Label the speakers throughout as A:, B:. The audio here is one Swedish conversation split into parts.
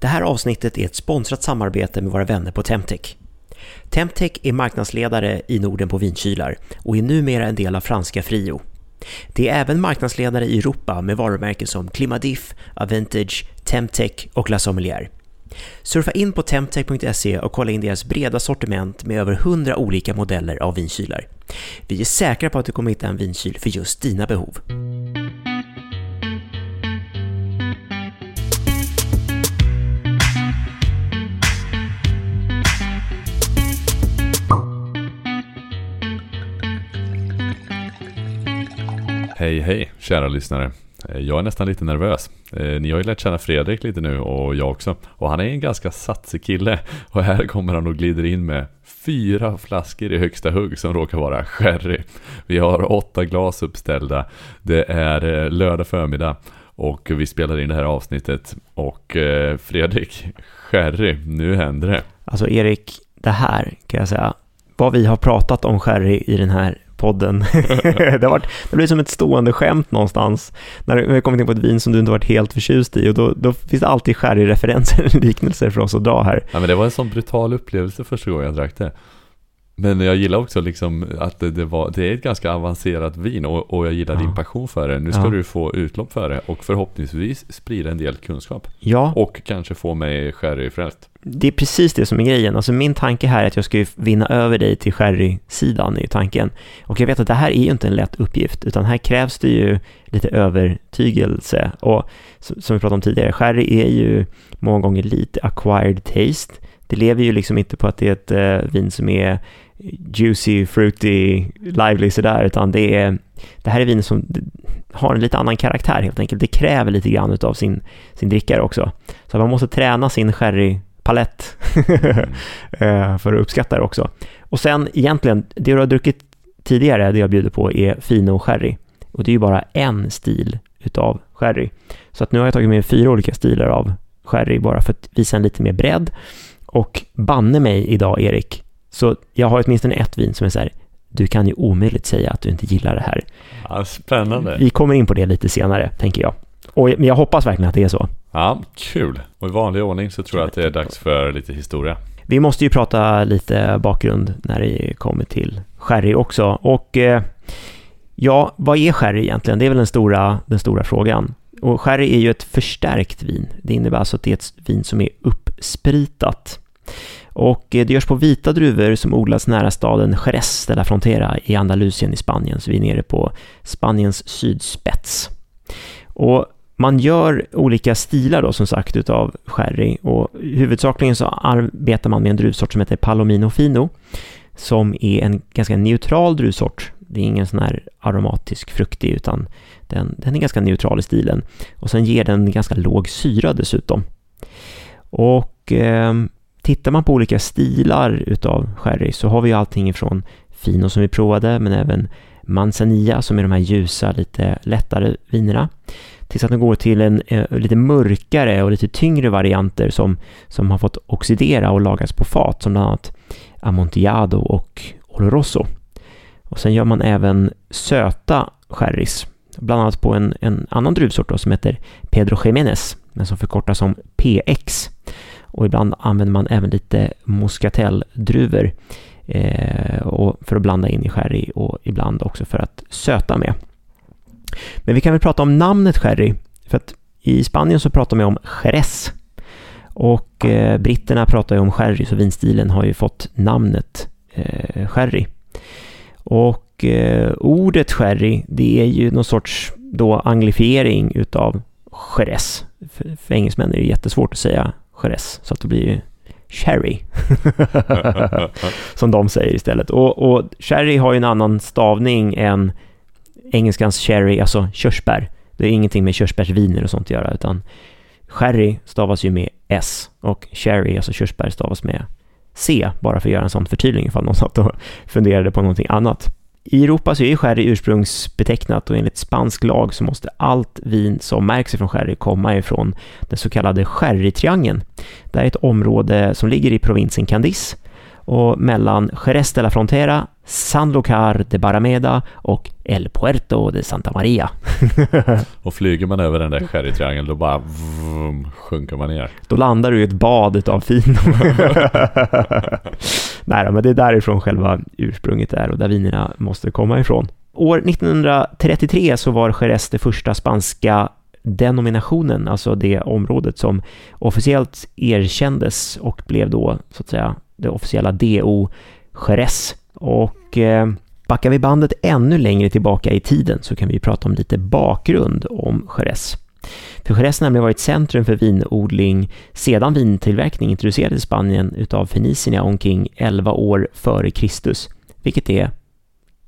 A: Det här avsnittet är ett sponsrat samarbete med våra vänner på Temtech. Temtech är marknadsledare i Norden på vinkylar och är numera en del av franska Frio. Det är även marknadsledare i Europa med varumärken som Klimadiff, Aventage, Temtech och La Sommelier. Surfa in på temtech.se och kolla in deras breda sortiment med över 100 olika modeller av vinkylar. Vi är säkra på att du kommer hitta en vinkyl för just dina behov.
B: Hej hej kära lyssnare. Eh, jag är nästan lite nervös. Eh, ni har ju lärt känna Fredrik lite nu och jag också. Och han är en ganska satsig kille. Och här kommer han och glider in med fyra flaskor i högsta hugg som råkar vara sherry. Vi har åtta glas uppställda. Det är eh, lördag förmiddag och vi spelar in det här avsnittet. Och Fredrik, sherry, nu händer det.
A: Alltså Erik, det här kan jag säga, vad vi har pratat om sherry i den här podden. det, har varit, det blir som ett stående skämt någonstans när vi har kommit in på ett vin som du inte varit helt förtjust i och då, då finns det alltid sherry-referenser eller liknelser för oss att dra här.
B: Ja men det var en sån brutal upplevelse första gången jag drack det. Men jag gillar också liksom att det, det, var, det är ett ganska avancerat vin och, och jag gillar
A: Ja.
B: din passion för det. Nu ska
A: Ja.
B: du få utlopp för det och förhoppningsvis sprida en del kunskap.
A: Ja,
B: Och kanske få mig sherryfrälst
A: det är precis det som är grejen. Alltså min tanke här är att jag ska ju vinna över dig till sherry-sidan i tanken. Och jag vet att det här är ju inte en lätt uppgift, utan här krävs det ju lite övertygelse. Och som vi pratade om tidigare, sherry är ju många gånger lite acquired taste. Det lever ju liksom inte på att det är ett eh, vin som är juicy, fruity, lively sådär, utan det är det här är vin som har en lite annan karaktär helt enkelt. Det kräver lite grann av sin, sin drickare också. Så man måste träna sin sherry sherrypalett eh, för att uppskatta det också. Och sen egentligen, det du har druckit tidigare, det jag bjuder på, är Fino sherry. Och det är ju bara en stil utav sherry. Så att nu har jag tagit med fyra olika stilar av sherry bara för att visa en lite mer bredd. Och banne mig idag, Erik, så jag har åtminstone ett vin som är så här, du kan ju omöjligt säga att du inte gillar det här.
B: Ja, spännande.
A: Vi kommer in på det lite senare, tänker jag. Och, men jag hoppas verkligen att det är så.
B: Ja, kul. Och i vanlig ordning så tror jag att det är dags för lite historia.
A: Vi måste ju prata lite bakgrund när det kommer till sherry också. Och eh, ja, vad är sherry egentligen? Det är väl den stora, den stora frågan. Och sherry är ju ett förstärkt vin. Det innebär alltså att det är ett vin som är uppspritat. Och eh, det görs på vita druvor som odlas nära staden Jerez de la Frontera i Andalusien i Spanien. Så vi är nere på Spaniens sydspets. Och man gör olika stilar då som sagt utav sherry och huvudsakligen så arbetar man med en druvsort som heter Palomino Fino som är en ganska neutral druvsort. Det är ingen sån här aromatisk fruktig utan den, den är ganska neutral i stilen och sen ger den ganska låg syra dessutom. Och eh, tittar man på olika stilar utav sherry så har vi allting ifrån Fino som vi provade men även Manzanilla som är de här ljusa, lite lättare vinerna tills att de går till en eh, lite mörkare och lite tyngre varianter som, som har fått oxidera och lagas på fat som bland annat Amontillado och Oloroso. Och sen gör man även söta sherrys, bland annat på en, en annan druvsort då, som heter Pedro Jiménez, men som förkortas som PX. Och ibland använder man även lite muscatelldruvor eh, och för att blanda in i sherry och ibland också för att söta med. Men vi kan väl prata om namnet sherry, för att i Spanien så pratar man om Jerez. Och eh, britterna pratar ju om sherry, så vinstilen har ju fått namnet eh, sherry. Och eh, ordet sherry, det är ju någon sorts då anglifiering utav Jerez. För, för engelsmän är det jättesvårt att säga Jerez, så att det blir ju sherry. som de säger istället. Och, och sherry har ju en annan stavning än engelskans cherry, alltså körsbär. Det är ingenting med körsbärsviner och sånt att göra, utan sherry stavas ju med S och cherry, alltså körsbär, stavas med C, bara för att göra en sån förtydligning ifall någon satt och funderade på någonting annat. I Europa så är sherry ursprungsbetecknat och enligt spansk lag så måste allt vin som märks ifrån sherry komma ifrån den så kallade sherrytriangeln. Det är ett område som ligger i provinsen Candis och mellan Jerez de la Frontera, Sanlúcar de Barrameda och El Puerto de Santa Maria.
B: och flyger man över den där sherrytriangeln då bara vroom, sjunker man ner.
A: Då landar du i ett bad av fino. Nej men det är därifrån själva ursprunget är och där vinerna måste komma ifrån. År 1933 så var Jerez det första spanska denominationen, alltså det området som officiellt erkändes och blev då så att säga det officiella DO Jerez. Och eh, backar vi bandet ännu längre tillbaka i tiden så kan vi prata om lite bakgrund om Jerez. För Jerez har nämligen varit centrum för vinodling sedan vintillverkning introducerades i Spanien utav fenicierna omkring 11 år före Kristus, vilket är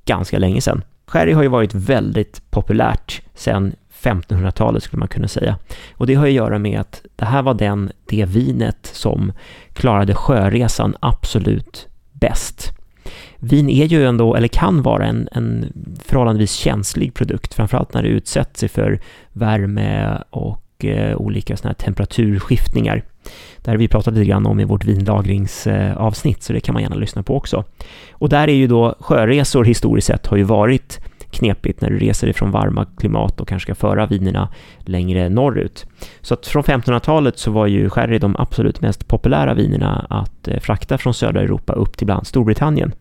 A: ganska länge sedan. Sherry har ju varit väldigt populärt sedan 1500-talet skulle man kunna säga. Och det har att göra med att det här var den, det vinet som klarade sjöresan absolut bäst. Vin är ju ändå, eller kan vara en, en förhållandevis känslig produkt, framförallt när det utsätts sig för värme och eh, olika såna här temperaturskiftningar. Det har vi pratat lite grann om i vårt vinlagringsavsnitt, så det kan man gärna lyssna på också. Och där är ju då sjöresor historiskt sett har ju varit knepigt när du reser ifrån varma klimat och kanske ska föra vinerna längre norrut. Så att från 1500-talet så var ju sherry de absolut mest populära vinerna att eh, frakta från södra Europa upp till bland Storbritannien.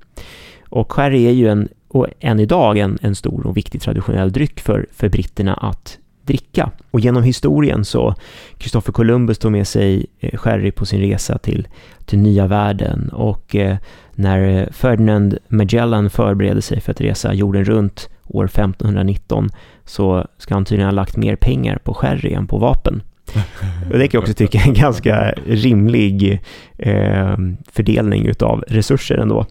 A: Och sherry är ju en, och än idag en, en stor och viktig traditionell dryck för, för britterna att dricka. Och genom historien så Kristoffer Columbus tog med sig eh, sherry på sin resa till, till nya världen och eh, när Ferdinand Magellan förberedde sig för att resa jorden runt år 1519 så ska han tydligen ha lagt mer pengar på sherry än på vapen. Och det kan jag också tycka är en ganska rimlig eh, fördelning utav resurser ändå.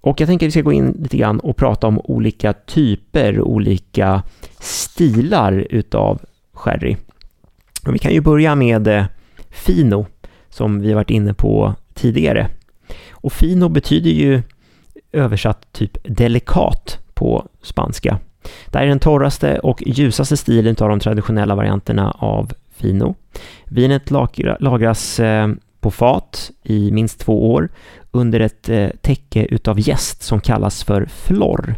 A: Och jag tänker att vi ska gå in lite grann och prata om olika typer, olika stilar utav sherry. Och vi kan ju börja med eh, Fino, som vi varit inne på tidigare. Och Fino betyder ju översatt typ delikat på spanska. Det här är den torraste och ljusaste stilen av de traditionella varianterna av Fino. Vinet lagras eh, på fat i minst två år under ett eh, täcke utav jäst som kallas för flor.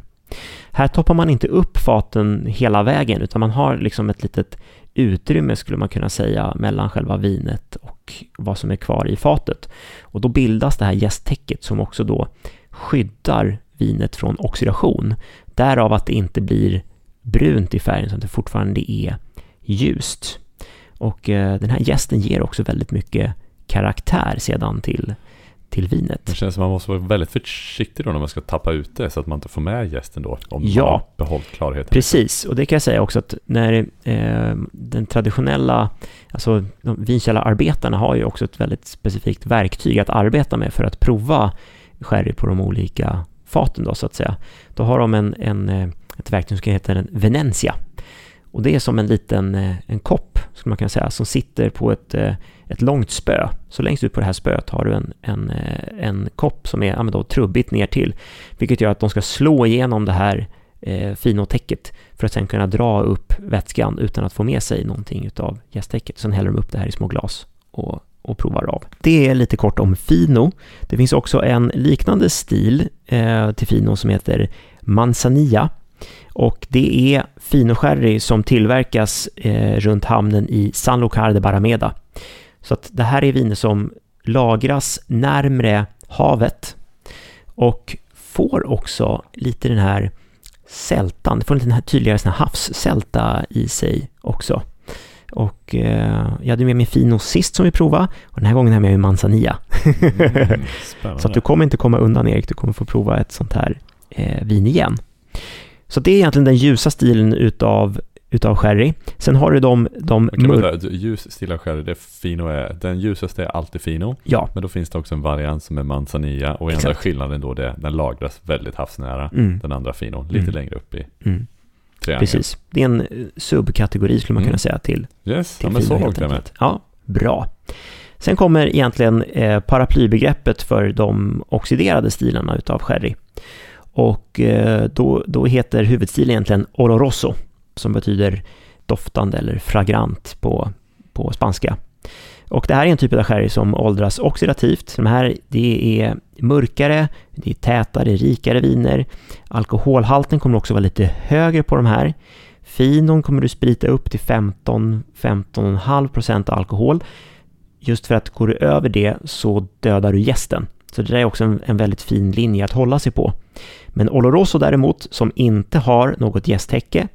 A: Här toppar man inte upp faten hela vägen utan man har liksom ett litet utrymme skulle man kunna säga mellan själva vinet och vad som är kvar i fatet. Och då bildas det här jästtäcket som också då skyddar vinet från oxidation. Därav att det inte blir brunt i färgen så att det fortfarande är ljust. Och eh, den här gästen ger också väldigt mycket karaktär sedan till, till vinet.
B: Det känns som att man måste vara väldigt försiktig då när man ska tappa ut det så att man inte får med gästen då. Om
A: ja,
B: man har behållit klarheten.
A: Precis, och det kan jag säga också att när eh, den traditionella, alltså vinkällararbetarna har ju också ett väldigt specifikt verktyg att arbeta med för att prova sherry på de olika faten då så att säga. Då har de en, en, eh, ett verktyg som heter en Venencia. Och det är som en liten eh, en kopp, skulle man kunna säga, som sitter på ett, eh, ett långt spö. Så längst ut på det här spöet har du en, en, en kopp som är ja, då, trubbigt ner till, vilket gör att de ska slå igenom det här eh, finotäcket för att sen kunna dra upp vätskan utan att få med sig någonting utav jästtäcket. Sen häller de upp det här i små glas och och provar av. Det är lite kort om Fino. Det finns också en liknande stil eh, till Fino som heter Manzanilla. Och det är Fino Sherry som tillverkas eh, runt hamnen i San Lucar de Barrameda. Så att det här är viner som lagras närmre havet och får också lite den här sältan, det får lite den här tydligare havssälta i sig också. Och eh, jag hade med mig Fino sist som vi provade och den här gången har jag med mig Manzanilla. Mm, så att du kommer inte komma undan Erik, du kommer få prova ett sånt här eh, vin igen. Så det är egentligen den ljusa stilen utav, utav sherry. Sen har du de... de
B: mör- ljus stil av sherry, det är fino är, den ljusaste är alltid fino.
A: Ja.
B: Men då finns det också en variant som är manzanilla och enda skillnaden då det den lagras väldigt havsnära. Mm. Den andra fino, lite mm. längre upp i. Mm.
A: Triangel. Precis. Det är en eh, subkategori skulle man mm. kunna säga till.
B: Yes, till ja, men så långt är med.
A: Ja, bra. Sen kommer egentligen eh, paraplybegreppet för de oxiderade stilarna utav sherry. Och eh, då, då heter huvudstilen egentligen oloroso, som betyder doftande eller fragrant på, på spanska. Och det här är en typ av sherry som åldras oxidativt. De här, det är mörkare, det är tätare, rikare viner. Alkoholhalten kommer också vara lite högre på de här. Finon kommer du sprita upp till 15-15,5% alkohol. Just för att går du över det så dödar du gästen. Så det där är också en, en väldigt fin linje att hålla sig på. Men Oloroso däremot, som inte har något gästhäcke,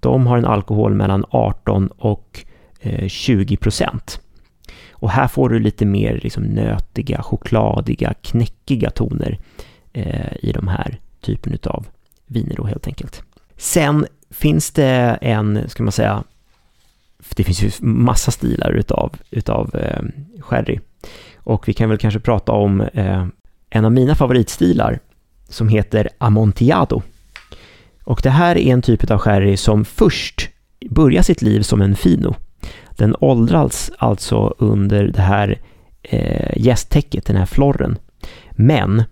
A: de har en alkohol mellan 18 och eh, 20 procent. Och här får du lite mer liksom nötiga, chokladiga, knäckiga toner eh, i de här typen av viner då helt enkelt. Sen finns det en, ska man säga, det finns ju massa stilar utav, utav eh, sherry. Och vi kan väl kanske prata om eh, en av mina favoritstilar som heter Amontillado. Och det här är en typ av sherry som först börjar sitt liv som en fino. Den åldras alltså under det här eh, gästtäcket, den här florren. Men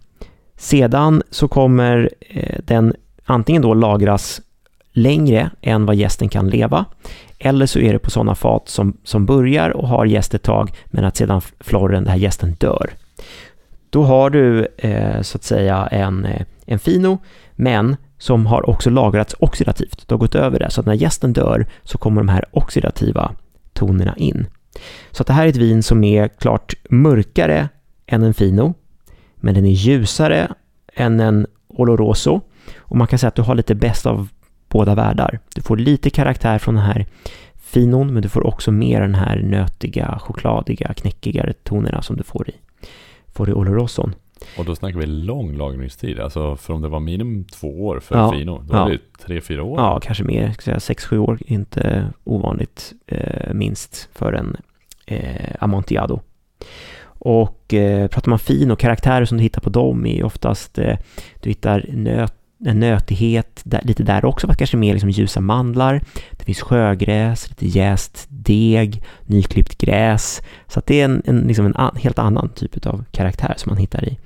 A: sedan så kommer eh, den antingen då lagras längre än vad gästen kan leva eller så är det på sådana fat som, som börjar och har gäst ett tag men att sedan florren, den här gästen dör. Då har du eh, så att säga en, eh, en fino men som har också lagrats oxidativt. Du har gått över det så att när gästen dör så kommer de här oxidativa tonerna in. Så att det här är ett vin som är klart mörkare än en Fino, men den är ljusare än en Oloroso och man kan säga att du har lite bäst av båda världar. Du får lite karaktär från den här Finon, men du får också mer den här nötiga, chokladiga, knäckigare tonerna som du får i, får i Oloroson.
B: Och då snackar vi lång lagringstid, alltså för om det var minimum två år för ja, Fino, då ja. är det tre, fyra år?
A: Ja, kanske mer, säga sex, sju år, inte ovanligt eh, minst för en eh, Amontillado. Och eh, pratar man fin och karaktärer som du hittar på dem är oftast, eh, du hittar nöt, en nötighet där, lite där också, fast kanske mer liksom ljusa mandlar. Det finns sjögräs, lite jäst deg, nyklippt gräs. Så att det är en, en, liksom en an, helt annan typ av karaktär som man hittar i,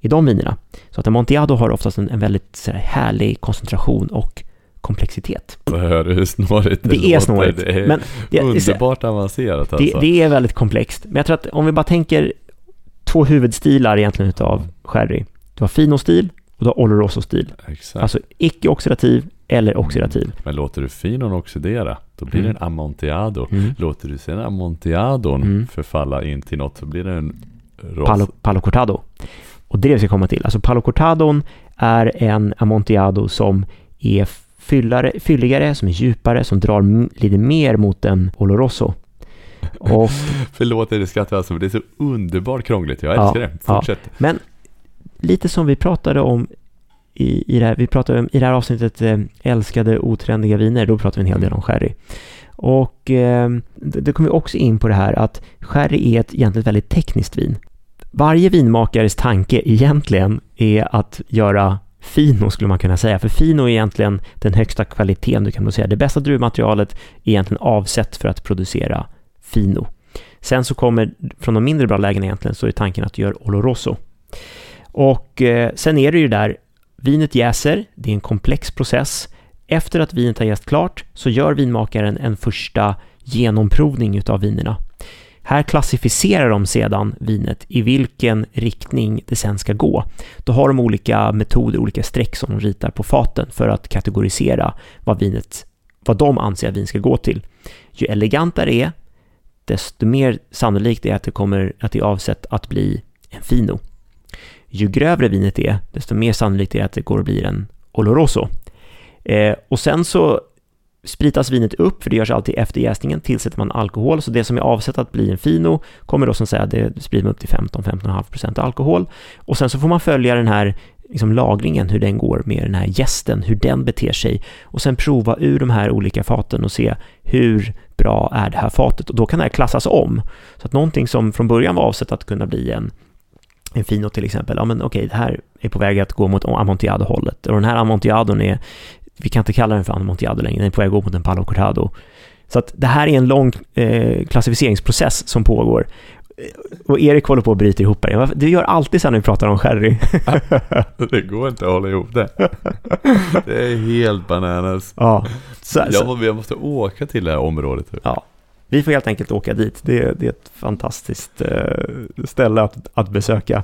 A: i de vinerna. Så att Amontillado har oftast en, en väldigt så här, härlig koncentration och komplexitet.
B: Hör hur snårigt
A: det, det är snårigt.
B: Det är men det, underbart avancerat
A: alltså. Det, det, är väldigt komplext. Men jag tror att om vi bara tänker två huvudstilar egentligen utav sherry. Du har finostil och du har oloroso-stil. Alltså icke-oxidativ eller oxidativ.
B: Men låter du finon oxidera, då blir mm. det en amontillado. Mm. Låter du sen amontilladon mm. förfalla in till något, så blir det en
A: ros... Palo, palo cortado. Och det är det vi ska komma till. Alltså palo cortadon är en amontillado som är fyllare, fylligare, som är djupare, som drar lite mer mot en oloroso.
B: Och, Förlåt det skrattar alltså, men det är så underbart krångligt. Jag älskar ja, det. Fortsätt. Ja.
A: Men lite som vi pratade om i, i, det här, vi pratade om, i det här avsnittet eh, älskade otrendiga viner, då pratade vi en hel del om sherry. Och eh, då kom vi också in på det här att sherry är ett egentligen väldigt tekniskt vin. Varje vinmakares tanke egentligen är att göra Fino skulle man kunna säga, för Fino är egentligen den högsta kvaliteten du kan producera. Det bästa druvmaterialet är egentligen avsett för att producera Fino. Sen så kommer, från de mindre bra lägena egentligen, så är tanken att du gör Oloroso. Och eh, sen är det ju där, vinet jäser, det är en komplex process. Efter att vinet har jäst klart så gör vinmakaren en första genomprovning utav vinerna. Här klassificerar de sedan vinet i vilken riktning det sen ska gå. Då har de olika metoder, olika streck som de ritar på faten för att kategorisera vad vinet, vad de anser att vin ska gå till. Ju elegantare det är, desto mer sannolikt är det att det kommer att det är avsett att bli en fino. Ju grövre vinet är, desto mer sannolikt är det att det går att bli en oloroso. Eh, och sen så spritas vinet upp, för det görs alltid efter jäsningen, tillsätter man alkohol, så det som är avsett att bli en fino kommer då som säga, det sprider man upp till 15-15,5% alkohol. Och sen så får man följa den här liksom lagringen, hur den går med den här gästen, hur den beter sig och sen prova ur de här olika faten och se hur bra är det här fatet och då kan det här klassas om. Så att någonting som från början var avsett att kunna bli en en Fino till exempel, ja men okej, det här är på väg att gå mot Amontillado-hållet och den här Amontilladon är vi kan inte kalla den för Amontillado längre, den är på väg att gå mot en Palo Cortado. Så att det här är en lång eh, klassificeringsprocess som pågår. Och Erik håller på att bryta ihop det. Du gör alltid så när vi pratar om sherry.
B: det går inte att hålla ihop det. Det är helt bananas.
A: Ja.
B: Så, jag, så. jag måste åka till det här området.
A: Ja. Vi får helt enkelt åka dit. Det, det är ett fantastiskt eh, ställe att, att besöka.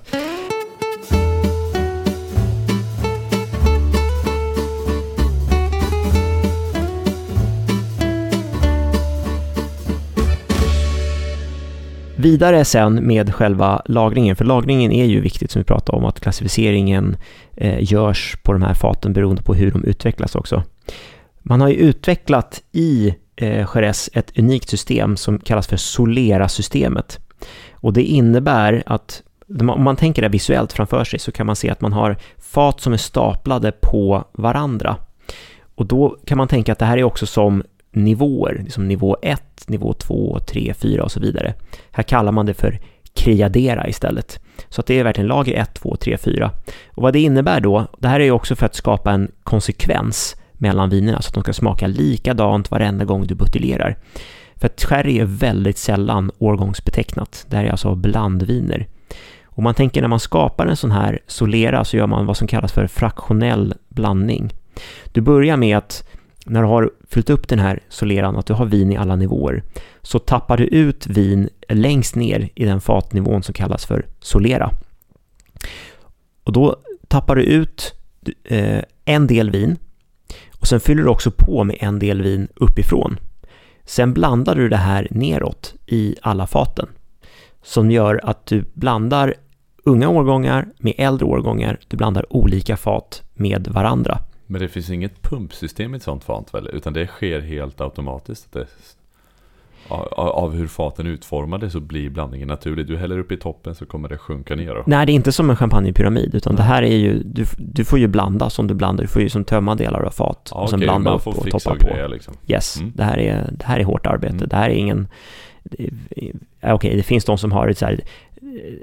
A: Vidare sen med själva lagringen, för lagringen är ju viktigt som vi pratade om, att klassificeringen eh, görs på de här faten beroende på hur de utvecklas också. Man har ju utvecklat i eh, Jerez ett unikt system som kallas för Solera-systemet. Och det innebär att om man tänker det visuellt framför sig så kan man se att man har fat som är staplade på varandra. Och då kan man tänka att det här är också som nivåer, liksom nivå 1, nivå 2, 3, 4 och så vidare. Här kallar man det för kriadera istället. Så att det är verkligen lager 1, 2, 3, 4. Och vad det innebär då, det här är ju också för att skapa en konsekvens mellan vinerna så att de ska smaka likadant varenda gång du buteljerar. För att sherry är väldigt sällan årgångsbetecknat. Det här är alltså blandviner. Och man tänker när man skapar en sån här solera så gör man vad som kallas för fraktionell blandning. Du börjar med att när du har fyllt upp den här soleran, att du har vin i alla nivåer, så tappar du ut vin längst ner i den fatnivån som kallas för solera. Och då tappar du ut eh, en del vin och sen fyller du också på med en del vin uppifrån. Sen blandar du det här neråt i alla faten som gör att du blandar unga årgångar med äldre årgångar. Du blandar olika fat med varandra.
B: Men det finns inget pumpsystem i ett sånt fat väl? Utan det sker helt automatiskt. Av hur faten är utformade så blir blandningen naturlig. Du häller upp i toppen så kommer det sjunka ner. Då.
A: Nej, det är inte som en champagnepyramid, utan det här är ju, du, du får ju blanda som du blandar. Du får ju som tömma delar av fat
B: ja,
A: och sen
B: okay,
A: blanda upp och toppa på.
B: Grejer, liksom.
A: Yes, mm. det, här är, det här är hårt arbete. Mm. Det här är ingen... Okej, okay, det finns de som har ett så här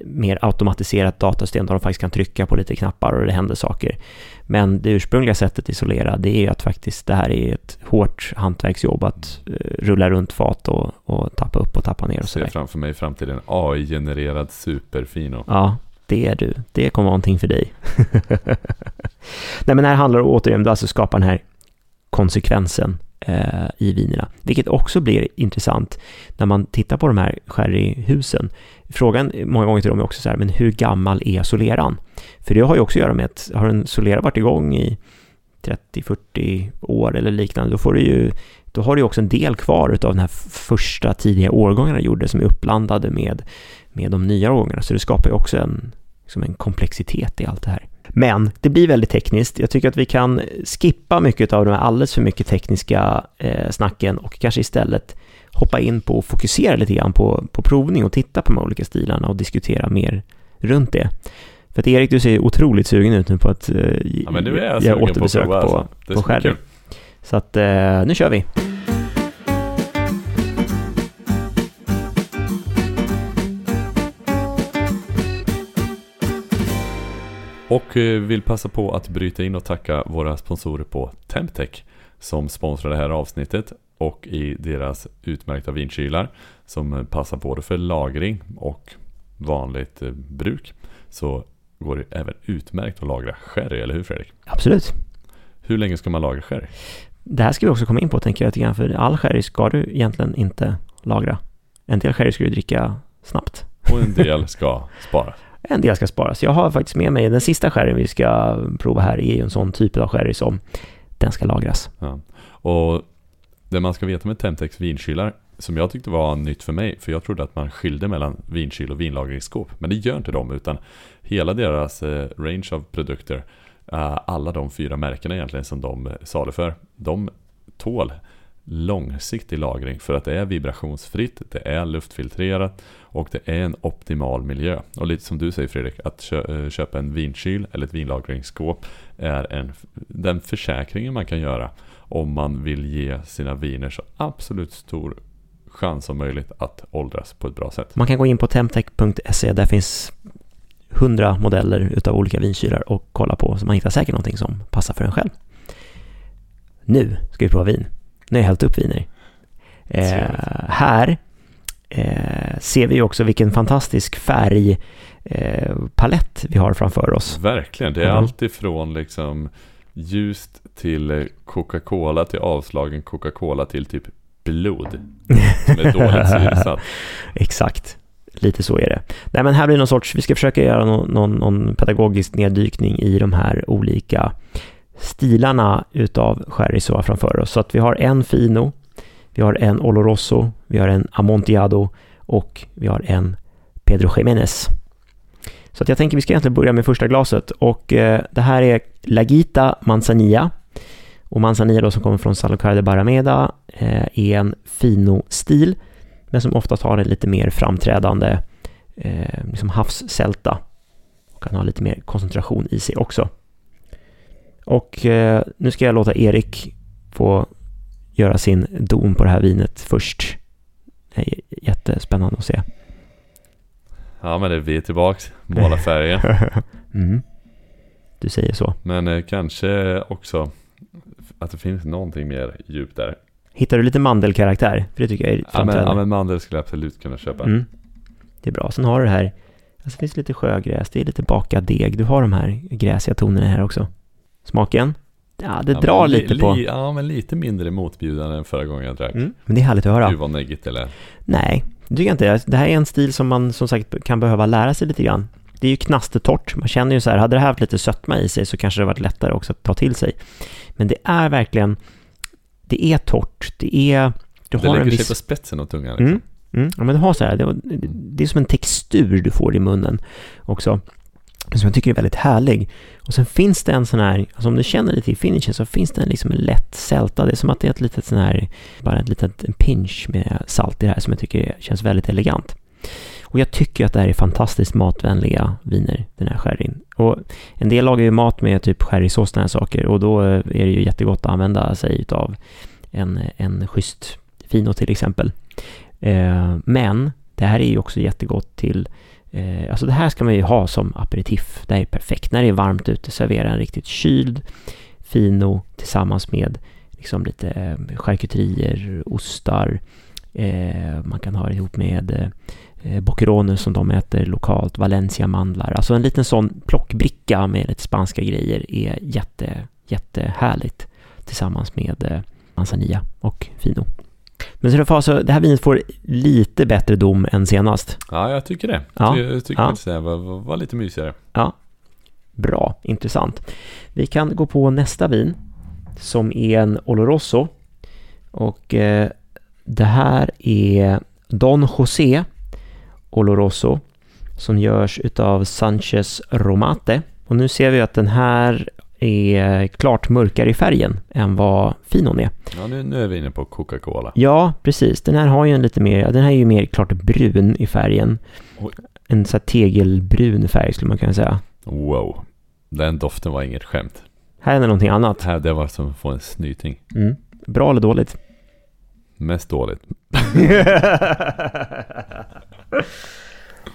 A: mer automatiserat datasystem där de faktiskt kan trycka på lite knappar och det händer saker. Men det ursprungliga sättet isolera, det är ju att faktiskt det här är ett hårt hantverksjobb att uh, rulla runt fat och, och tappa upp och tappa ner och
B: sådär. Jag ser framför mig i framtiden AI-genererad superfino.
A: Ja, det är du. Det kommer vara någonting för dig. Nej, men här handlar det återigen om att alltså skapa den här konsekvensen eh, i vinerna, vilket också blir intressant när man tittar på de här sherryhusen. Frågan många gånger till dem är också så här, men hur gammal är soleran? För det har ju också att göra med att har en solera varit igång i 30-40 år eller liknande, då får du ju då har du också en del kvar av den här första tidiga årgångarna gjorde som är uppblandade med, med de nya årgångarna. Så det skapar ju också en, liksom en komplexitet i allt det här. Men det blir väldigt tekniskt. Jag tycker att vi kan skippa mycket av de här alldeles för mycket tekniska eh, snacken och kanske istället hoppa in på och fokusera lite grann på, på provning och titta på de olika stilarna och diskutera mer runt det. För att Erik, du ser otroligt sugen ut nu på att eh, ja, men nu är jag göra återbesök på, på, alltså. på Sherry. Så att eh, nu kör vi.
B: Och eh, vill passa på att bryta in och tacka våra sponsorer på Temtech som sponsrar det här avsnittet och i deras utmärkta vinkylar som passar både för lagring och vanligt eh, bruk så går det även utmärkt att lagra sherry, eller hur Fredrik?
A: Absolut.
B: Hur länge ska man lagra sherry?
A: Det här ska vi också komma in på tänker jag lite grann, för all sherry ska du egentligen inte lagra. En del sherry ska du dricka snabbt.
B: Och en del ska sparas.
A: En del ska sparas. Jag har faktiskt med mig den sista sherryn vi ska prova här är ju en sån typ av sherry som den ska lagras.
B: Ja. Och det man ska veta med Temtex vinkylar som jag tyckte var nytt för mig, för jag trodde att man skilde mellan vinkyl och vinlagringsskåp. Men det gör inte de, utan hela deras eh, range av produkter, eh, alla de fyra märkena egentligen som de eh, saluför, de tål långsiktig lagring för att det är vibrationsfritt, det är luftfiltrerat och det är en optimal miljö. Och lite som du säger Fredrik, att kö eh, köpa en vinkyl eller ett vinlagringsskåp är en, den försäkringen man kan göra om man vill ge sina viner så absolut stor chans som möjligt att åldras på ett bra sätt.
A: Man kan gå in på temtech.se, där finns hundra modeller utav olika vinkylar och kolla på så man hittar säkert någonting som passar för en själv. Nu ska vi prova vin. Nu har jag hällt upp viner. Eh, här eh, ser vi också vilken fantastisk färgpalett eh, vi har framför oss.
B: Verkligen, det är mm. allt ifrån liksom ljust till Coca-Cola till avslagen Coca-Cola till typ blod som är dåligt syresatt.
A: Exakt, lite så är det. Nej men här blir någon sorts, vi ska försöka göra någon, någon, någon pedagogisk neddykning i de här olika stilarna utav sherry framför oss. Så att vi har en Fino, vi har en Oloroso, vi har en Amontillado och vi har en Pedro Jiménez. Så att jag tänker vi ska egentligen börja med första glaset och eh, det här är Lagita Manzanilla och Manzanilla då som kommer från Salucar de Barrameda eh, är en Fino-stil men som oftast har en lite mer framträdande eh, liksom havssälta och kan ha lite mer koncentration i sig också. Och eh, nu ska jag låta Erik få göra sin dom på det här vinet först. Det är jättespännande att se.
B: Ja men det är vi tillbaks, måla färgen.
A: mm. Du säger så.
B: Men eh, kanske också att det finns någonting mer djup där.
A: Hittar du lite mandelkaraktär? För det tycker jag är
B: Ja men, ja men mandel skulle jag absolut kunna köpa.
A: Mm. Det är bra. Sen har du det här, alltså det finns lite sjögräs, det är lite bakad deg. Du har de här gräsiga tonerna här också. Smaken? Ja, det
B: Ja,
A: drar
B: li-
A: lite på...
B: Li, ja men lite mindre motbjudande än förra gången jag drack.
A: Mm. Men det är härligt att höra.
B: Gud vad neggigt lät.
A: Nej, det tycker jag inte. Det här är en stil som man som sagt kan behöva lära sig lite grann. Det är ju knastertorrt. Man känner ju så här, hade det här haft lite sötma i sig så kanske det varit lättare också att ta till sig. Men det är verkligen, det är torrt. Det är, du
B: Det
A: har en
B: lägger sig
A: viss...
B: på spetsen av tungan liksom.
A: Mm, mm. Ja, men du har så här, det, det är som en textur du får i munnen också. Som jag tycker är väldigt härlig. Och sen finns det en sån här, alltså om du känner lite i finishen så finns det en, liksom en lätt sälta. Det är som att det är ett litet sån här, bara ett litet en pinch med salt i det här som jag tycker känns väldigt elegant. Och jag tycker att det här är fantastiskt matvänliga viner, den här sherryn. Och en del lagar ju mat med typ sherrysås och här saker och då eh, är det ju jättegott att använda sig utav en, en schysst fino till exempel. Eh, men det här är ju också jättegott till eh, Alltså det här ska man ju ha som aperitif. Det här är perfekt. När det är varmt ute, servera en riktigt kyld fino tillsammans med liksom lite eh, charkuterier, ostar. Eh, man kan ha det ihop med eh, boccherones som de äter lokalt, Valencia-mandlar. Alltså en liten sån plockbricka med lite spanska grejer är jätte, jättehärligt tillsammans med eh, manzanilla och fino. Men det, får alltså, det här vinet får lite bättre dom än senast.
B: Ja, jag tycker det.
A: Ja,
B: Jag tycker
A: ja.
B: faktiskt det var, var, lite mysigare.
A: Bra, intressant. Vi kan gå på nästa vin som är en Oloroso. Och eh, det här är Don José Oloroso som görs utav Sanchez Romate. Och nu ser vi att den här är klart mörkare i färgen än vad Finon är.
B: Ja, nu, nu är vi inne på Coca-Cola.
A: Ja, precis. Den här har ju en lite mer, den här är ju mer klart brun i färgen.
B: Oj.
A: En sån här tegelbrun färg skulle man kunna säga.
B: Wow. Den doften var inget skämt.
A: Här är det någonting annat.
B: Här det var som att få en snyting.
A: Mm. Bra eller dåligt?
B: Mest dåligt.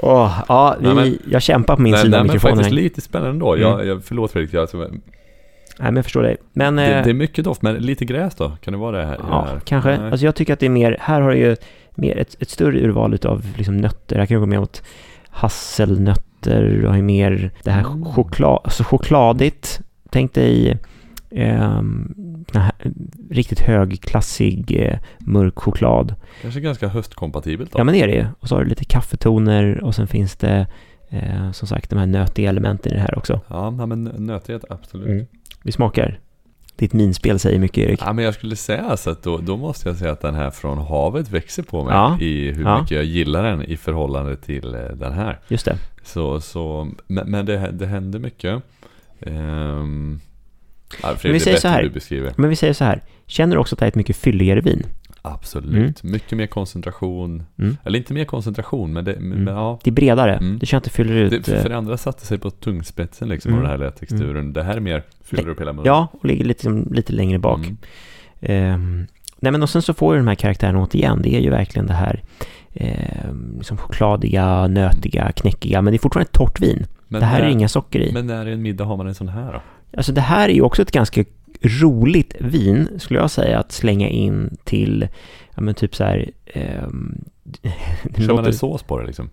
A: Åh, ja, vi,
B: Nej, men-
A: jag kämpar på min
B: nej,
A: sida
B: nej,
A: av mikrofonen.
B: faktiskt
A: här.
B: lite spännande ändå. Jag, jag, förlåt Fredrik, jag, alltså,
A: Nej, men jag förstår dig. Men,
B: det,
A: eh,
B: det är mycket doft, men lite gräs då? Kan det vara det här? det
A: ja,
B: här?
A: kanske.
B: Nej.
A: Alltså jag tycker att det är mer, här har du ju mer ett, ett större urval av liksom nötter. Här kan du gå med åt hasselnötter, du har ju mer det här
B: Mm.
A: choklad, alltså chokladigt. Tänk dig här, riktigt högklassig eh, mörk choklad.
B: Kanske ganska höstkompatibelt då?
A: Ja men det är det ju. Och så har du lite kaffetoner och sen finns det eh, som sagt de här nötiga elementen i det här också.
B: Ja, men nötighet absolut.
A: Mm. Vi smakar. Ditt minspel säger mycket Erik.
B: Ja, men jag skulle säga så att då, då måste jag säga att den här från havet växer på mig
A: Ja.
B: i hur
A: Ja.
B: mycket jag gillar den i förhållande till eh, den här.
A: Just det.
B: Så, så men, men det, det händer mycket. Um, ja,
A: Men vi
B: det
A: säger så här. Men vi säger så här. Känner du också att det här är ett mycket fylligare vin?
B: Absolut. Mycket mer koncentration.
A: Mm.
B: Eller inte mer koncentration, men, det, men
A: Mm.
B: ja.
A: Det är bredare.
B: Mm.
A: Du känner att det fyller ut.
B: Det,
A: eh,
B: för det andra satte sig på tungspetsen liksom,
A: Mm.
B: och den här lätta texturen. Det här är mer, fyller upp hela munnen.
A: ja, och ligger lite, lite längre bak.
B: Mm.
A: Ehm, nej men och sen så får ju de här karaktärerna återigen, det är ju verkligen det här ehm, liksom chokladiga, nötiga, knäckiga, men det är fortfarande ett torrt vin.
B: Men
A: det här
B: när,
A: är inga socker i.
B: Men när i en middag har man en sån här då?
A: Alltså det här är ju också ett ganska roligt vin, skulle jag säga, att slänga in till, ja men typ så här, det,
B: Kör man
A: låter,
B: en sås på det liksom?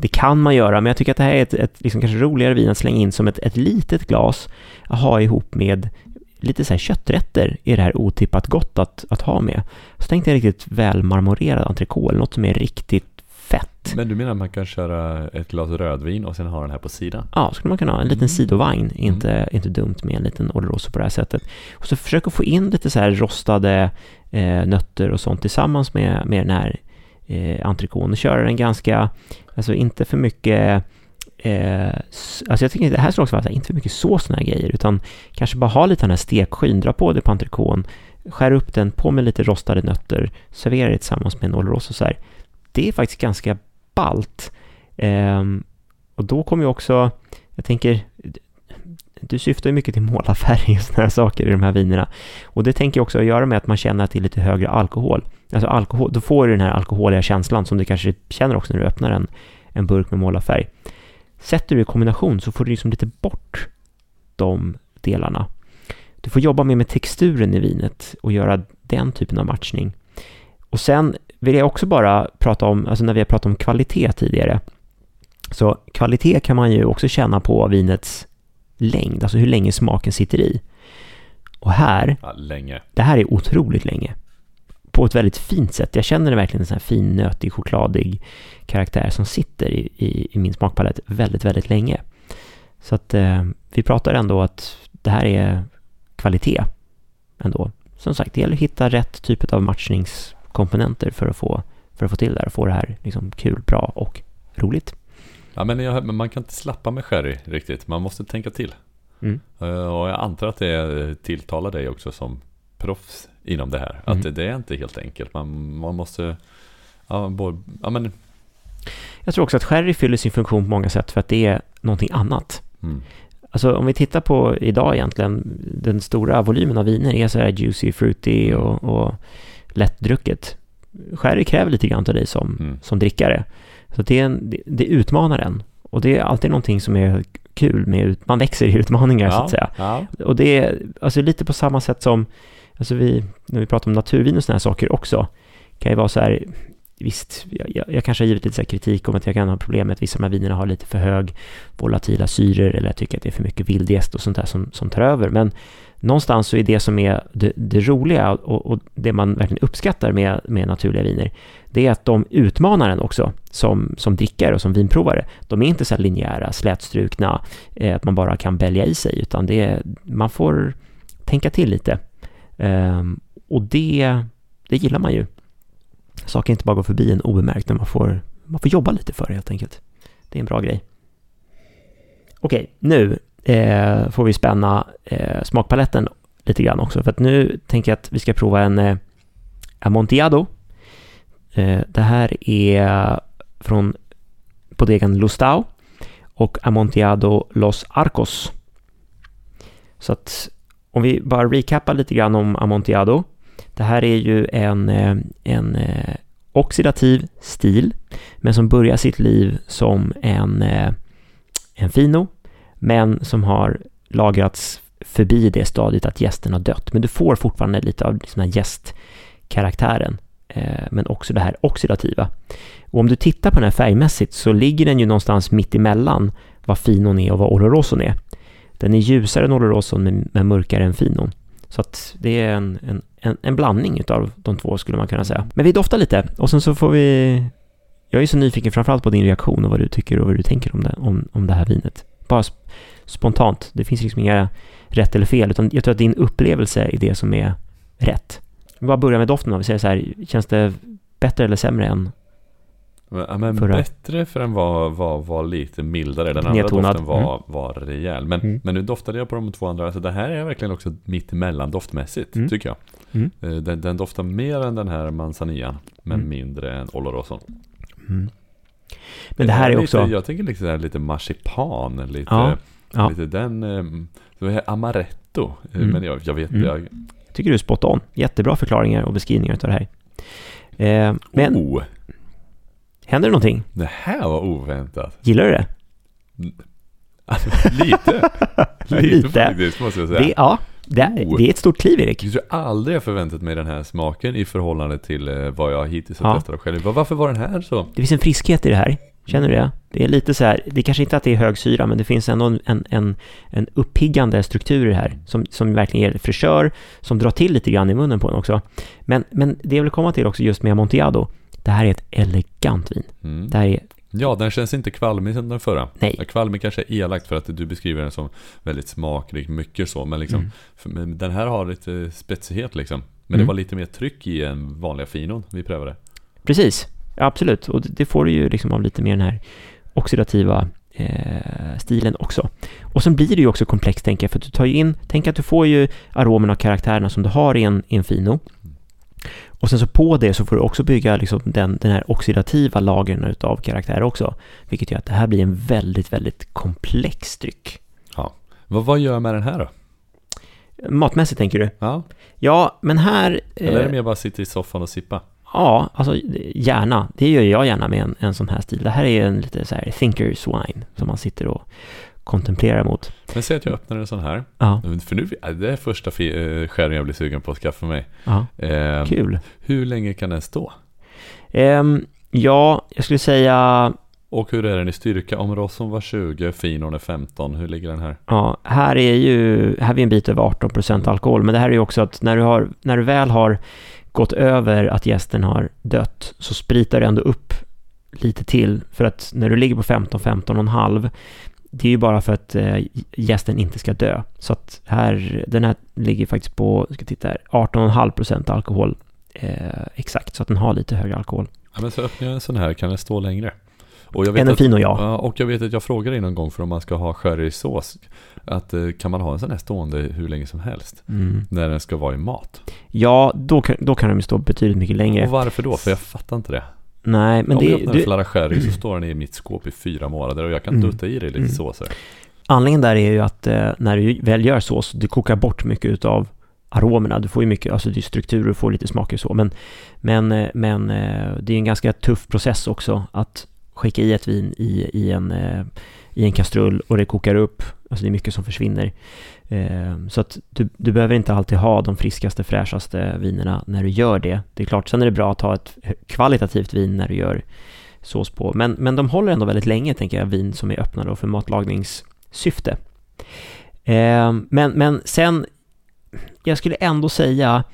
A: det kan man göra, men jag tycker att det här är ett, ett liksom kanske roligare vin att slänga in som ett, ett litet glas, att ha ihop med lite så här kötträtter är det här otippat gott att, att ha med. Så tänkte jag riktigt välmarmorerad entrecote, något som är riktigt
B: Men du menar att man kan köra ett glas rödvin och sen ha den här på sidan?
A: Ja, skulle man kunna ha en liten
B: Mm.
A: sidovagn. Inte, inte dumt med en liten Oloroso på det här sättet. Och så försöka få in lite så här rostade eh, nötter och sånt tillsammans med, med den här eh, och köra den ganska, alltså inte för mycket Eh, alltså jag tycker det här ska också vara här, inte för mycket sås och grejer, utan kanske bara ha lite den här stekskyn, dra på det på entrecôten, skär upp den, på med lite rostade nötter, servera det tillsammans med en Oloroso så här. Det är faktiskt ganska spalt. Ehm, och då kommer ju också, jag tänker, du syftar ju mycket till målarfärg och sådana här saker i de här vinerna. Och det tänker jag också att göra med att man känner att det är lite högre alkohol. Alltså alkohol, då får du den här alkoholiga känslan som du kanske känner också när du öppnar en, en burk med målarfärg. Sätter du i kombination så får du liksom lite bort de delarna. Du får jobba mer med texturen i vinet och göra den typen av matchning. Och sen vill jag också bara prata om, alltså när vi har pratat om kvalitet tidigare, så kvalitet kan man ju också känna på vinets längd, alltså hur länge smaken sitter i. Och här,
B: Ja, länge.
A: det här är otroligt länge. På ett väldigt fint sätt. Jag känner verkligen en sån här fin, nötig, chokladig karaktär som sitter i, i, i min smakpalett väldigt, väldigt länge. Så att eh, vi pratar ändå att det här är kvalitet ändå. Som sagt, det gäller att hitta rätt typ av matchningskomponenter för att få, för att få till det här och få det här liksom kul, bra och roligt.
B: Ja, men, jag, men man kan inte slappa med sherry riktigt. Man måste tänka till.
A: Mm.
B: Eh, Och jag antar att det tilltalar dig också som proffs inom det här.
A: Mm.
B: Att det, det är inte helt enkelt. Man, man måste... Ja, både, ja, men,
A: Jag tror också att sherry fyller sin funktion på många sätt för att det är någonting annat.
B: mm.
A: Alltså om vi tittar på idag egentligen, den stora volymen av viner är så här juicy, fruity och, och lättdrucket. Sherry kräver lite grann av dig som,
B: Mm.
A: som drickare. Så det, är en, det, det utmanar en. Och det är alltid någonting som är kul med, ut, man växer i utmaningar så att säga.
B: Ja.
A: Och det är alltså lite på samma sätt som, alltså vi, när vi pratar om naturvin och sådana här saker också, kan ju vara så här, visst, jag, jag, jag kanske har givit lite så här kritik om att jag kan ha problem med att vissa av de här vinerna har lite för hög volatila syror, eller jag tycker att det är för mycket vildjäst och sånt där som, som tar över, men någonstans så är det som är det, det roliga och, och det man verkligen uppskattar med, med naturliga viner, det är att de utmanar en också som, som drickare och som vinprovare. De är inte så här linjära, slätstrukna, eh, att man bara kan välja i sig, utan det är, man får tänka till lite. Eh, och det, det gillar man ju. Saker inte bara går förbi en obemärkt, när man får, man får jobba lite för det helt enkelt. Det är en bra grej. Okej, nu eh, får vi spänna eh, smakpaletten lite grann också, för att nu tänker jag att vi ska prova en eh, Amontillado. Eh, det här är från bodegan Lustau och Amontillado Los Arcos. Så att om vi bara recappar lite grann om Amontillado. Det här är ju en, eh, en eh, oxidativ stil, men som börjar sitt liv som en, eh, en fino, men som har lagrats förbi det stadiet att gästen har dött. Men du får fortfarande lite av den här gästkaraktären, men också det här oxidativa. Och om du tittar på den här färgmässigt så ligger den ju någonstans mitt emellan vad finon är och vad oloroson är. Den är ljusare än oloroson men, men mörkare än finon. Så att det är en, en, en, en blandning utav de två skulle man kunna säga. Men vi doftar lite och sen så får vi... Jag är så nyfiken framförallt på din reaktion och vad du tycker och vad du tänker om det, om, om det här vinet. Bara sp- spontant. Det finns liksom inga rätt eller fel utan jag tror att din upplevelse är det som är rätt. Vi bara börjar med doften då. Vi säger så här, känns det bättre eller sämre än
B: men, men
A: Förra.
B: bättre för den var, var, var lite mildare. Den andra
A: Nedtonad.
B: doften var, var rejäl. Men,
A: Mm.
B: men nu doftade jag på de två andra. Så det här är verkligen också mitt emellan doftmässigt,
A: Mm.
B: tycker jag.
A: Mm.
B: Eh, Den, den doftar mer än den här manzanian, men
A: Mm.
B: mindre än oloroson.
A: Mm. Men det här är också...
B: Lite, jag tänker liksom lite marsipan, lite,
A: Ja, ja.
B: lite den... Um, så här amaretto. Eh,
A: Mm.
B: Men jag, jag vet
A: Mm.
B: jag,
A: tycker du är spot on. Jättebra förklaringar och beskrivningar utav det här. Eh, men
B: Oh,
A: händer det någonting?
B: det här var oväntat.
A: Gillar du det?
B: Lite. lite.
A: Lite.
B: faktiskt, måste jag säga.
A: det ja, det, är-
B: Oh.
A: det är ett stort kliv, Erik.
B: Jag tror aldrig jag förväntat mig den här smaken i förhållande till eh, vad jag hittills har
A: Ja.
B: testat själv. Var- Varför var den här så?
A: Det finns en friskhet i det här. Känner du det? Det är lite så här, det är kanske inte att det är hög syra, men det finns ändå en, en, en, en uppiggande struktur här som, som verkligen ger fräschör, som drar till lite grann i munnen på en också. Men, men det jag vill komma till också just med Amontillado, det här är ett elegant vin.
B: Mm.
A: Det här är,
B: Ja, den känns inte kvalmig som den förra.
A: nej,
B: Kvalmig kanske är elakt för att du beskriver den som väldigt smakrik, mycket så. Men liksom,
A: Mm.
B: den här har lite spetsighet liksom. Men
A: Mm.
B: det var lite mer tryck i än vanliga finon vi prövade.
A: precis. Ja, absolut. Och det, får du ju liksom av lite mer den här oxidativa eh, stilen också. Och sen blir det ju också komplext, tänker jag, för att du tar ju in, tänk att du får ju aromerna och karaktärerna som du har i en, i en fino. Och sen så på det så får du också bygga liksom den, den här oxidativa lagren utav karaktär också. Vilket gör att det här blir en väldigt, väldigt komplex dryck.
B: Vad, vad gör jag med den här då?
A: Matmässigt tänker du?
B: Ja,
A: Ja, men här...
B: eller är det
A: eh,
B: mer bara sitta i soffan och sippa?
A: Ja, alltså gärna. Det gör jag gärna med en, en sån här stil. Det här är en lite så här thinkers wine som man sitter och kontemplerar mot.
B: Men säg att jag öppnar en sån här.
A: Ja,
B: För nu, det är första eh, skären jag blir sugen på att skaffa mig.
A: ja
B: Eh,
A: kul.
B: hur länge kan den stå?
A: Ehm, ja, jag skulle säga,
B: Och hur är den i styrka? Om Rosson var 20, Finon är 15, hur ligger den här?
A: ja, här är ju, här är vi en bit över 18% alkohol, men det här är ju också att när du, har, när du väl har gått över att gästen har dött, så spritar du ändå upp lite till, för att när du ligger på 15, 15,5, det är ju bara för att eh, gästen inte ska dö. Så att här, den här ligger faktiskt på, ska titta här, 18,5% alkohol eh, exakt, så att den har lite högre alkohol.
B: Ja, men så öppnar jag en sån här, kan den stå längre? Och jag vet
A: Än en
B: att,
A: fin och ja.
B: ja, och jag vet att jag frågade dig någon gång för om man ska ha sherrysås Att eh, kan man ha en sån här stående hur länge som helst?
A: Mm.
B: När den ska vara i mat?
A: Ja, då kan, då kan de ju stå betydligt mycket längre.
B: Och varför då? För jag fattar inte det
A: Nej, men
B: Om
A: det,
B: jag öppnar en flarra sherry så står den i mitt skåp i fyra månader och jag kan
A: Mm.
B: dutta i det lite
A: Mm.
B: såser
A: anledningen där är ju att eh, när du väl gör sås, du kokar bort mycket utav aromerna. Du får ju mycket, alltså det är strukturer, du får lite smaker och så. Men, men, eh, men eh, det är en ganska tuff process också att skicka i ett vin i, i, en, eh, i en kastrull och det kokar upp. Alltså det är mycket som försvinner. Ehm, så att du, du behöver inte alltid ha de friskaste, fräschaste vinerna när du gör det. Det är klart, sen är det bra att ha ett kvalitativt vin när du gör sås på. Men, men de håller ändå väldigt länge, tänker jag, vin som är öppna då för matlagningssyfte. Ehm, men, men sen, jag skulle ändå säga,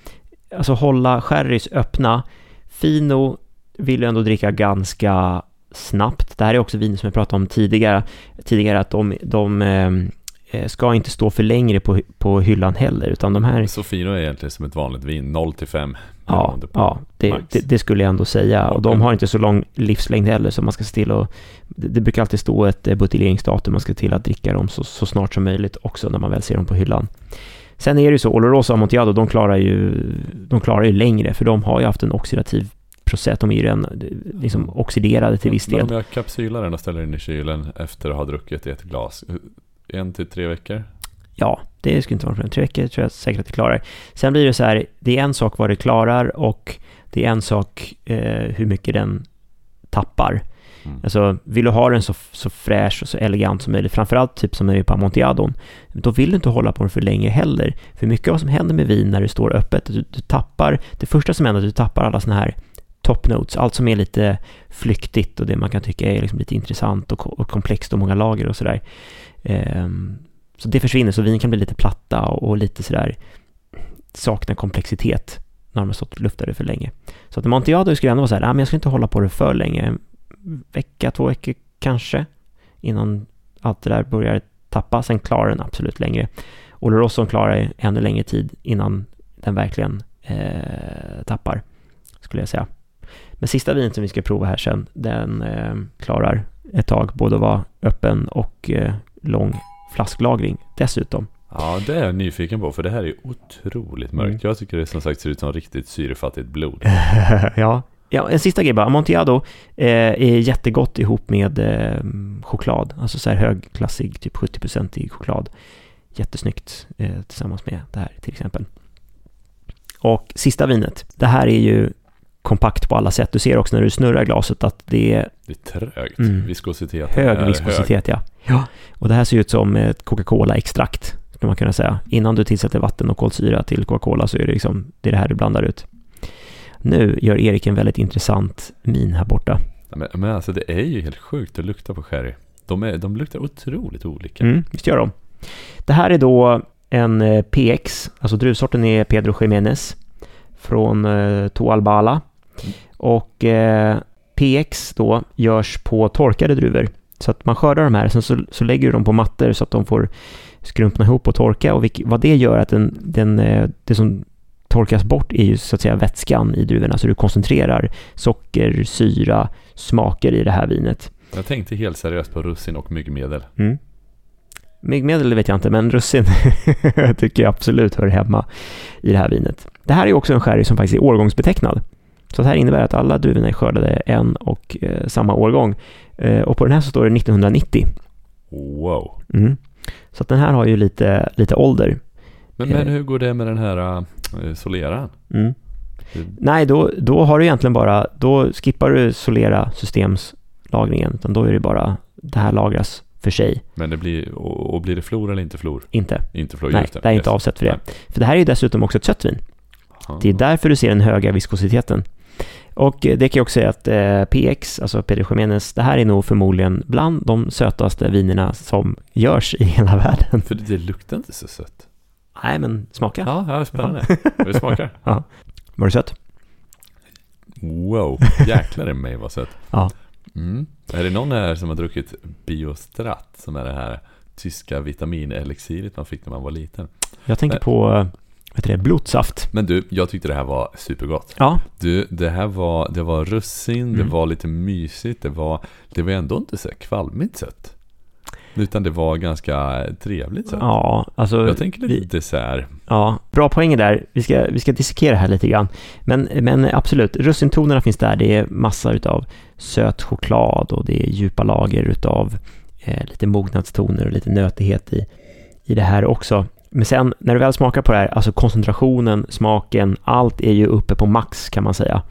A: alltså hålla sherrys öppna. Fino vill ju ändå dricka ganska snabbt. Det här är också vin som jag pratade om tidigare, tidigare att de, de eh, ska inte stå för längre på, på hyllan heller, utan de här
B: Sofino är egentligen som ett vanligt vin, 0 till 5
A: Ja, ja det, det, det skulle jag ändå säga. Och de har inte så lång livslängd heller, så man ska se till att... Det, det brukar alltid stå ett eh, buteljeringsdatum, man ska se till att dricka dem så, så snart som möjligt också när man väl ser dem på hyllan. Sen är det ju så, Oloroso och Amontillado, de klarar ju, de klarar ju längre, för de har ju haft en oxidativ process, de är ju redan eh, liksom oxiderade till viss
B: Men
A: del.
B: om jag kapsylar den och ställer in i kylen efter att ha druckit i ett glas En till tre veckor?
A: Ja, det skulle inte vara problem. Tre veckor tror jag säkert att det klarar. Sen blir det så här, det är en sak vad det klarar och det är en sak eh, hur mycket den tappar.
B: Mm.
A: Alltså, vill du ha den så, så fräsch och så elegant som möjligt, framförallt typ som är på Amontillado, då vill du inte hålla på den för länge heller. För mycket av vad som händer med vin när det står öppet, du, du tappar, det första som händer är att du tappar alla sådana här top notes, allt som är lite flyktigt och det man kan tycka är liksom lite intressant och, och komplext och många lager och sådär. Um, så det försvinner, så vin kan bli lite platta och, och lite sådär saknar komplexitet när de har stått luftade för länge. Så att Montiado skulle ändå vara så här, ah, men jag ska inte hålla på det för länge, en vecka, två veckor kanske, innan allt det där börjar tappa. Sen klarar den absolut längre. Oloroson klarar ännu längre tid innan den verkligen eh, tappar, skulle jag säga. Men sista vinet som vi ska prova här sen, den eh, klarar ett tag, både att vara öppen och eh, lång flasklagring dessutom.
B: Ja, det är jag nyfiken på för det här är otroligt mörkt.
A: Mm.
B: Jag tycker det som sagt ser ut som riktigt syrefattigt blod.
A: ja. ja, en sista grej bara. Amontillado eh, är jättegott ihop med eh, choklad. Alltså så här högklassig, typ 70% i choklad. Jättesnyggt eh, tillsammans med det här till exempel. Och sista vinet. Det här är ju kompakt på alla sätt. Du ser också när du snurrar glaset att det är
B: Det är trögt.
A: Mm.
B: Viskositeten är
A: hög viskositet. Ja. ja, och det här ser ut som ett Coca-Cola-extrakt, skulle man kunna säga. Innan du tillsätter vatten och kolsyra till Coca-Cola så är det liksom, det är det här du blandar ut. Nu gör Erik en väldigt intressant min här borta.
B: Men, men alltså det är ju helt sjukt att lukta på sherry. De, är, de luktar otroligt olika.
A: Mm, visst gör de. Det här är då en eh, PX, alltså druvsorten är Pedro Jiménez från eh, Toalbala. Och eh, PX då görs på torkade druvor. Så att man skördar de här, sen så, så lägger du dem på mattor så att de får skrumpna ihop och torka. Och vilk, vad det gör är att den, den, eh, det som torkas bort är ju så att säga vätskan i druvorna. Så du koncentrerar socker, syra, smaker i det här vinet.
B: Jag tänkte helt seriöst på russin och myggmedel.
A: Mm. Myggmedel vet jag inte, men russin tycker jag absolut hör hemma i det här vinet. Det här är också en sherry som faktiskt är årgångsbetecknad. Så det här innebär att alla druvorna är skördade en och eh, samma årgång. Eh, och på den här så står det 1990.
B: Wow.
A: Mm. Så att den här har ju lite, lite ålder.
B: Men, men
A: Eh.
B: hur går det med den här uh, soleran?
A: Mm. Nej, då, då har du egentligen bara, då skippar du Solera systemslagringen, utan då är det bara, det här lagras för sig,
B: Men det blir, och, och blir det flor eller inte flor?
A: inte.
B: Inte flor,
A: Nej,
B: det.
A: det är inte
B: Yes.
A: avsett för det.
B: Nej.
A: För det här är ju dessutom också ett sött vin. Det är därför du ser den höga viskositeten. Och eh, det kan jag också säga att eh, PX, alltså Pedro Jiménez, det här är nog förmodligen bland de sötaste vinerna som görs i hela världen.
B: För det, det luktar inte så sött.
A: Nej, men smaka.
B: Ja, ja spännande. Vi smakar.
A: Var det sött?
B: Wow, jäklar i mig vad sött.
A: Ja.
B: Mm. Är det någon här som har druckit Biostrat, som är det här tyska vitaminelixiret man fick när man var liten?
A: Jag tänker på, heter det, blodsaft.
B: Men du, jag tyckte det här var supergott.
A: Ja,
B: Du, det här var, det var russin, det
A: Mm.
B: var lite mysigt, det var, det var ändå inte så kvalmigt sött. Utan det var ganska trevligt sött.
A: ja, alltså.
B: Jag tänker lite
A: vi-
B: dessert.
A: Ja, bra poänger där. Vi ska, vi ska dissekera här lite grann. Men, men absolut, russintonerna finns där. Det är massor utav söt choklad och det är djupa lager utav eh, lite mognadstoner och lite nötighet i, i det här också. Men sen när du väl smakar på det här, alltså koncentrationen, smaken, allt är ju uppe på max kan man säga.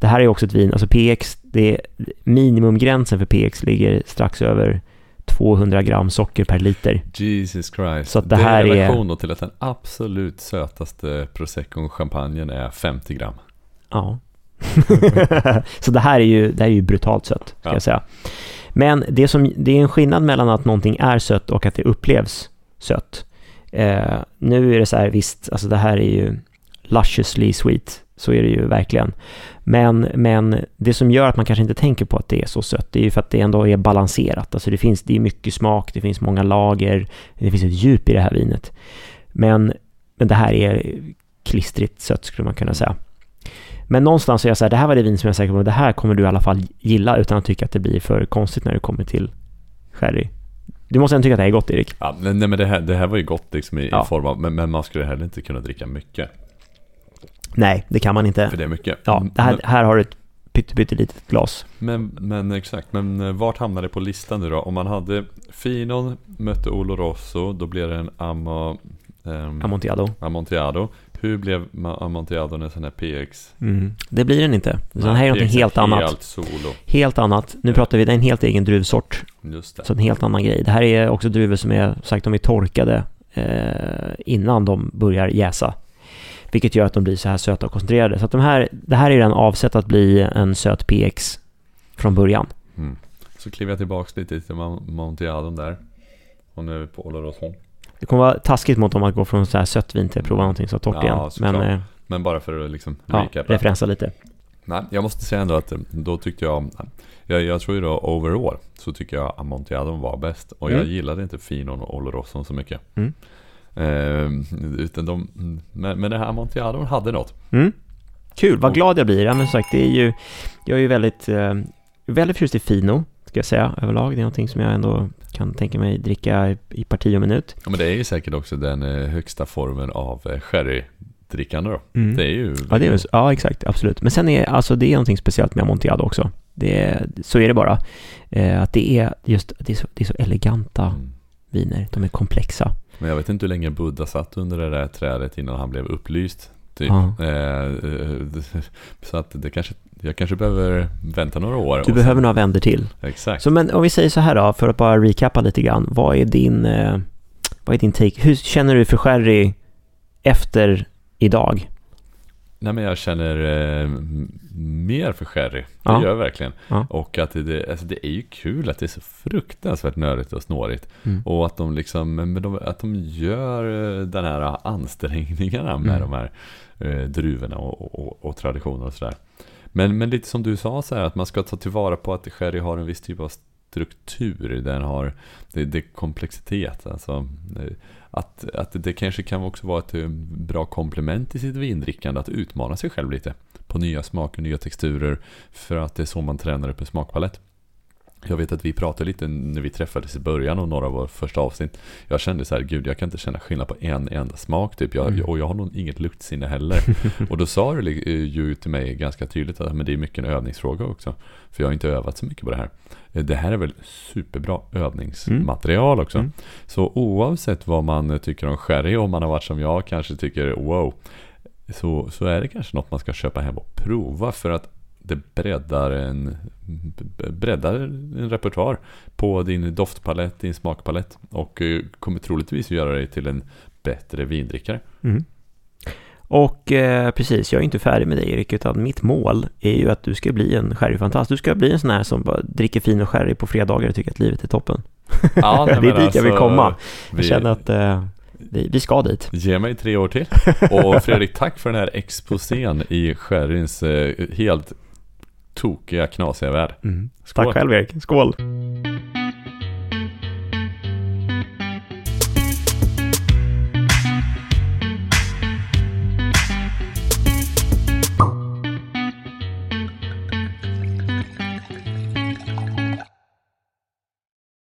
A: Det här är också ett vin, alltså PX, det är, minimumgränsen för PX ligger strax över 200 gram socker per liter.
B: Jesus Christ.
A: Så att det här
B: är
A: är-
B: relation då till att den absolut sötaste proseccon champagnen är 50 gram.
A: Ja. så det här är ju, det här är ju brutalt sött, ska
B: Ja.
A: jag säga. Men det, som, det är en skillnad mellan att någonting är sött och att det upplevs sött. Eh, nu är det så här, visst, alltså det här är ju lusciously sweet, så är det ju verkligen. Men, men det som gör att man kanske inte tänker på att det är så sött, det är ju för att det ändå är balanserat. Alltså det finns, det är mycket smak, det finns många lager, det finns ett djup i det här vinet. Men, men det här är klistrigt sött skulle man kunna säga. Men någonstans är jag så här, det här var det vin som jag är säker på, det här kommer du i alla fall gilla utan att tycka att det blir för konstigt när det kommer till sherry. Du måste ändå tycka att det här är gott, Erik.
B: Ja, nej, men det, här, det här var ju gott liksom i,
A: Ja.
B: i form av, men, men man skulle heller inte kunna dricka mycket.
A: Nej, det kan man inte.
B: För det är mycket.
A: Ja, här,
B: men,
A: här har du ett pyttelitet glas.
B: men, men exakt, men eh, vart hamnar det på listan nu då? Om man hade Finon mötte Oloroso, då blev det en Amo, ehm,
A: Amontillado.
B: Amontillado. Hur blev Amontillado en sån här PX?
A: Mm. Det blir den inte. Den här är
B: PX
A: helt annat.
B: Helt solo.
A: Helt annat. Nu pratar vi, det är en helt egen druvsort.
B: Just det.
A: Så en helt annan grej. Det här är också druvor som är, sagt, de är torkade eh, innan de börjar jäsa. Vilket gör att de blir så här söta och koncentrerade. Så att de här, det här är den avsett att bli en söt PX från början.
B: Mm. Så kliver jag tillbaks lite till Amontillado där. Och nu är vi på Oloroso.
A: Det kommer vara taskigt mot dem att gå från så här sött vin till att prova någonting så torrt
B: Ja,
A: igen. Men eh,
B: Men bara för att liksom
A: ja,
B: recapa.
A: referensa lite.
B: Nej, jag måste säga ändå att eh, då tyckte jag, jag, jag tror ju då overall så tycker jag Amontillado var bäst. Och jag
A: Mm.
B: gillade inte Finon och Oloroson så mycket.
A: Mm.
B: Eh, utan de, men, men det här Amontillado hade något.
A: Mm. Kul, vad glad jag blir. Ja, men som sagt, det är ju, jag är ju väldigt, eh, väldigt förtjust i Fino, ska jag säga, överlag. Det är någonting som jag ändå kan tänka mig dricka i- parti och minut.
B: Ja, men det är ju säkert också den eh, högsta formen av eh, sherrydrickande då.
A: Mm.
B: Det är ju...
A: Ja, det är, ja, exakt, absolut. Men sen är alltså det är någonting speciellt med Amontillado också. Det är, så är det bara. Eh, att det är just, det är, så, det är så eleganta
B: Mm.
A: viner. De är komplexa.
B: Men jag vet inte hur länge Buddha satt under det där trädet innan han blev upplyst. Typ.
A: Ja.
B: Eh, eh, så att det kanske, jag kanske behöver vänta några år.
A: Du
B: och
A: behöver några vänder till.
B: Exakt.
A: Så men om vi säger så här då, för att bara recappa lite grann. Vad är din, eh, vad är din take? Hur känner du för sherry efter idag?
B: Nej men jag känner eh, mer för sherry. Det
A: Ja.
B: gör jag verkligen.
A: Ja.
B: Och att det, alltså det är ju kul att det är så fruktansvärt nördigt och snårigt.
A: Mm.
B: Och att de liksom, de, att de gör eh, den här ansträngningarna med
A: Mm.
B: de här eh, druvorna och, och, och traditioner och sådär. Men, men lite som du sa så här, att man ska ta tillvara på att sherry har en viss typ av struktur. Den har, det, det är komplexitet. Alltså, eh, att, att det kanske kan också vara ett eh, bra komplement i sitt vindrickande att utmana sig själv lite på nya smaker, nya texturer för att det är så man tränar upp en smakpalett. Jag vet att vi pratade lite när vi träffades i början av några av våra första avsnitt. Jag kände så här, gud jag kan inte känna skillnad på en enda smak typ. Jag,
A: Mm.
B: Och jag har nog inget luktsinne heller. och då sa du eh, ju till mig ganska tydligt att men det är mycket en övningsfråga också. För jag har inte övat så mycket på det här. Eh, Det här är väl superbra övningsmaterial också.
A: Mm.
B: Så oavsett vad man tycker om sherry, om man har varit som jag kanske tycker wow, så, så är det kanske något man ska köpa hem och prova för att det breddar en, breddar en repertoar på din doftpalett, din smakpalett och eh, kommer troligtvis göra dig till en bättre vindrickare.
A: Mm. Och eh, precis, jag är inte färdig med dig Erik, utan mitt mål är ju att du ska bli en sherryfantast. Du ska bli en sån här som bara dricker fin och sherry på fredagar och tycker att livet är toppen.
B: Ja,
A: det är dit jag vill
B: alltså,
A: komma. Jag
B: Vi,
A: känner att eh, vi, vi ska dit.
B: Ge mig tre år till. Och Fredrik, tack för den här exposén i sherryns eh, helt tokiga, knasiga värld.
A: Mm.
B: Skål.
A: Tack själv Erik, skål!